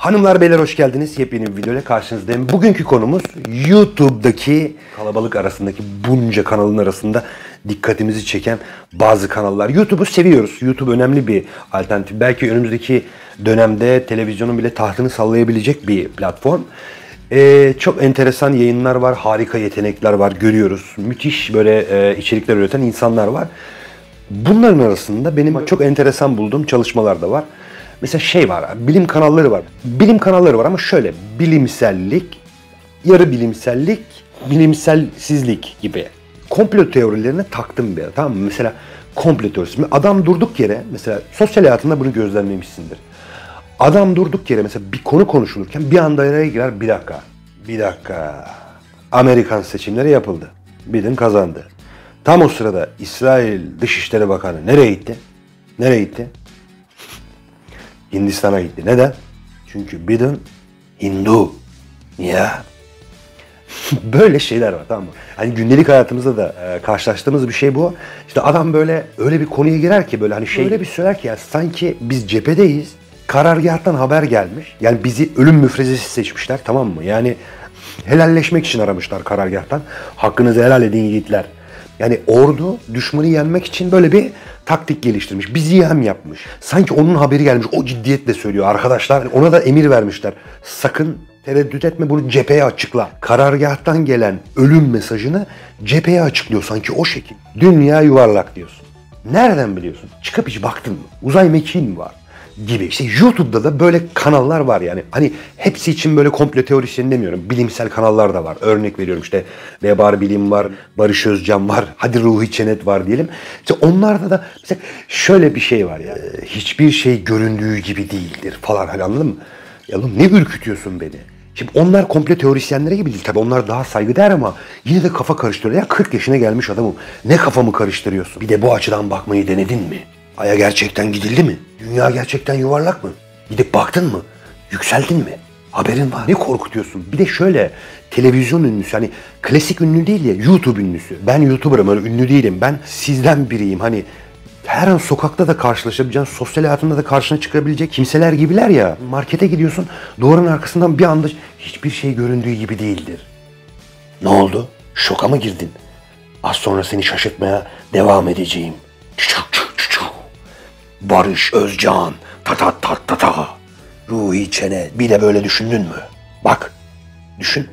Hanımlar beyler hoş geldiniz. Yepyeni bir videoyla karşınızdayım. Bugünkü konumuz YouTube'daki kalabalık arasındaki bunca kanalın arasında dikkatimizi çeken bazı kanallar. YouTube'u seviyoruz. YouTube önemli bir alternatif. Belki önümüzdeki dönemde televizyonun bile tahtını sallayabilecek bir platform. Ee, çok enteresan yayınlar var, harika yetenekler var, görüyoruz. Müthiş böyle e, içerikler üreten insanlar var. Bunların arasında benim çok enteresan bulduğum çalışmalar da var. Mesela şey var, bilim kanalları var. Bilim kanalları var ama şöyle, bilimsellik, yarı bilimsellik, bilimselsizlik gibi. Komplo teorilerine taktım bir ara, tamam mı? Mesela komplo teorisi. Adam durduk yere, mesela sosyal hayatında bunu gözlemlemişsindir. Adam durduk yere mesela bir konu konuşulurken bir anda araya girer, bir dakika, bir dakika. Amerikan seçimleri yapıldı. Biden kazandı. Tam o sırada İsrail Dışişleri Bakanı nereye gitti? Nereye gitti? Hindistan'a gitti. Neden? Çünkü Biden Hindu. Ya. böyle şeyler var tamam mı? Hani gündelik hayatımızda da e, karşılaştığımız bir şey bu. İşte adam böyle öyle bir konuya girer ki böyle hani şey öyle bir söyler ki ya sanki biz cephedeyiz. Karargahtan haber gelmiş. Yani bizi ölüm müfrezesi seçmişler tamam mı? Yani helalleşmek için aramışlar karargahtan. Hakkınızı helal edin yiğitler. Yani ordu düşmanı yenmek için böyle bir taktik geliştirmiş. Bir ziyem yapmış. Sanki onun haberi gelmiş. O ciddiyetle söylüyor arkadaşlar. Ona da emir vermişler. Sakın tereddüt etme bunu cepheye açıkla. Karargahtan gelen ölüm mesajını cepheye açıklıyor sanki o şekil. Dünya yuvarlak diyorsun. Nereden biliyorsun? Çıkıp hiç baktın mı? Uzay mekiğin mi var? Gibi. İşte YouTube'da da böyle kanallar var yani. Hani hepsi için böyle komplo teorisyeni demiyorum. Bilimsel kanallar da var. Örnek veriyorum işte Vebar Bilim var, Barış Özcan var, hadi Ruhi Çenet var diyelim. İşte onlarda da mesela şöyle bir şey var ya. Hiçbir şey göründüğü gibi değildir falan hani anladın mı? Ya oğlum ne ürkütüyorsun beni? Şimdi onlar komple teorisyenlere gibi değil. Tabii onlar daha saygıdeğer ama yine de kafa karıştırıyor. Ya 40 yaşına gelmiş adamım. Ne kafamı karıştırıyorsun? Bir de bu açıdan bakmayı denedin mi? Aya gerçekten gidildi mi? Dünya gerçekten yuvarlak mı? Gidip baktın mı? Yükseldin mi? Haberin var. Ne korkutuyorsun? Bir de şöyle televizyon ünlüsü hani klasik ünlü değil ya YouTube ünlüsü. Ben YouTuber'ım öyle ünlü değilim. Ben sizden biriyim. Hani her an sokakta da karşılaşabileceğin, sosyal hayatında da karşına çıkabilecek kimseler gibiler ya. Markete gidiyorsun, duvarın arkasından bir anda hiçbir şey göründüğü gibi değildir. Ne oldu? Şoka mı girdin? Az sonra seni şaşırtmaya devam edeceğim. Çuçuk. Barış Özcan. Ta ta ta ta ta. Ruhi Çene. Bir de böyle düşündün mü? Bak. Düşün.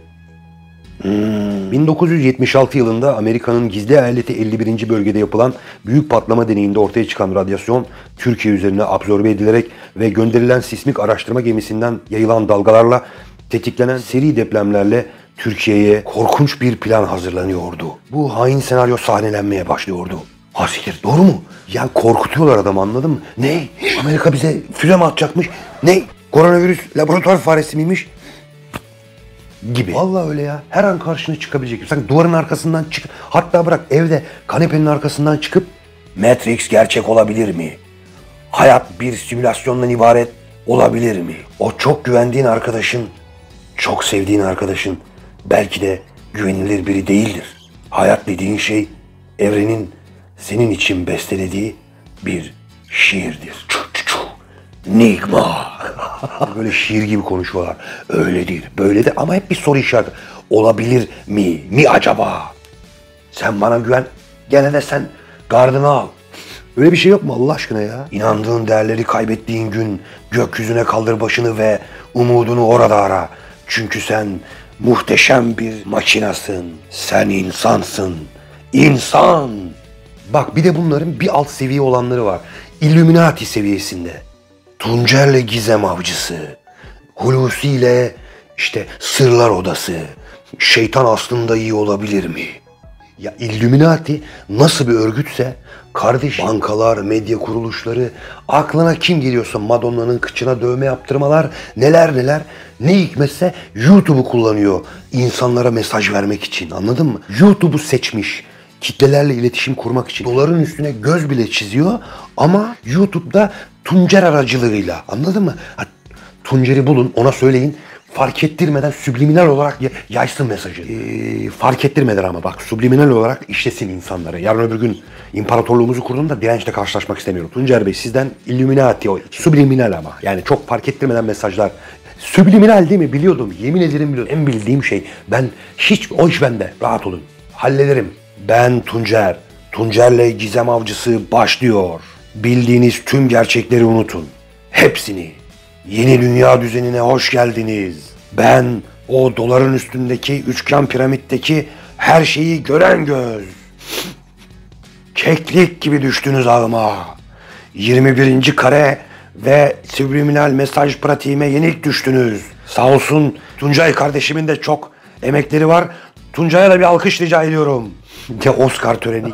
Hmm. 1976 yılında Amerika'nın gizli eyaleti 51. bölgede yapılan büyük patlama deneyinde ortaya çıkan radyasyon Türkiye üzerine absorbe edilerek ve gönderilen sismik araştırma gemisinden yayılan dalgalarla tetiklenen seri depremlerle Türkiye'ye korkunç bir plan hazırlanıyordu. Bu hain senaryo sahnelenmeye başlıyordu. Asiktir doğru mu? Ya korkutuyorlar adam anladın mı? Ne? Amerika bize füze mi atacakmış? Ne? Koronavirüs laboratuvar faresi miymiş? Gibi. Vallahi öyle ya. Her an karşına çıkabilecek. Sanki duvarın arkasından çık. Hatta bırak evde kanepenin arkasından çıkıp Matrix gerçek olabilir mi? Hayat bir simülasyondan ibaret olabilir mi? O çok güvendiğin arkadaşın, çok sevdiğin arkadaşın belki de güvenilir biri değildir. Hayat dediğin şey evrenin senin için bestelediği bir şiirdir. Çu çu çu. Nigma. Böyle şiir gibi konuşuyorlar. Öyledir, böyledir ama hep bir soru işareti. Olabilir mi? Mi acaba? Sen bana güven. Gene de sen gardını al. Öyle bir şey yok mu Allah aşkına ya? İnandığın değerleri kaybettiğin gün gökyüzüne kaldır başını ve umudunu orada ara. Çünkü sen muhteşem bir makinasın. Sen insansın. İnsan. Bak bir de bunların bir alt seviye olanları var. Illuminati seviyesinde. Tuncer'le Gizem Avcısı. Hulusi ile işte Sırlar Odası. Şeytan aslında iyi olabilir mi? Ya Illuminati nasıl bir örgütse kardeş bankalar, medya kuruluşları aklına kim geliyorsa Madonna'nın kıçına dövme yaptırmalar neler neler ne hikmetse YouTube'u kullanıyor insanlara mesaj vermek için anladın mı? YouTube'u seçmiş kitlelerle iletişim kurmak için doların üstüne göz bile çiziyor ama YouTube'da Tuncer aracılığıyla anladın mı? Ha, Tuncer'i bulun ona söyleyin fark ettirmeden subliminal olarak ya- yaysın mesajı. Ee, fark ettirmeden ama bak subliminal olarak işlesin insanları. Yarın öbür gün imparatorluğumuzu kurduğunda dirençle karşılaşmak istemiyorum. Tuncer Bey sizden Illuminati subliminal ama yani çok fark ettirmeden mesajlar Subliminal değil mi? Biliyordum. Yemin ederim biliyordum. En bildiğim şey. Ben hiç o iş bende. Rahat olun. Hallederim. Ben Tuncer. Tuncer'le Gizem Avcısı başlıyor. Bildiğiniz tüm gerçekleri unutun. Hepsini. Yeni dünya düzenine hoş geldiniz. Ben o doların üstündeki üçgen piramitteki her şeyi gören göz. Keklik gibi düştünüz ağıma. 21. kare ve subliminal mesaj pratiğime yenik düştünüz. Sağ olsun Tuncay kardeşimin de çok emekleri var. Tuncay'a da bir alkış rica ediyorum. Ya Oscar töreni.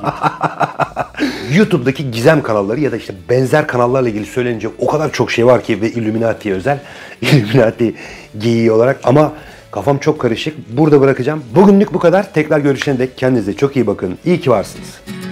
YouTube'daki gizem kanalları ya da işte benzer kanallarla ilgili söylenecek o kadar çok şey var ki ve Illuminati'ye özel. Illuminati geyiği olarak ama kafam çok karışık. Burada bırakacağım. Bugünlük bu kadar. Tekrar görüşene dek kendinize çok iyi bakın. İyi ki varsınız.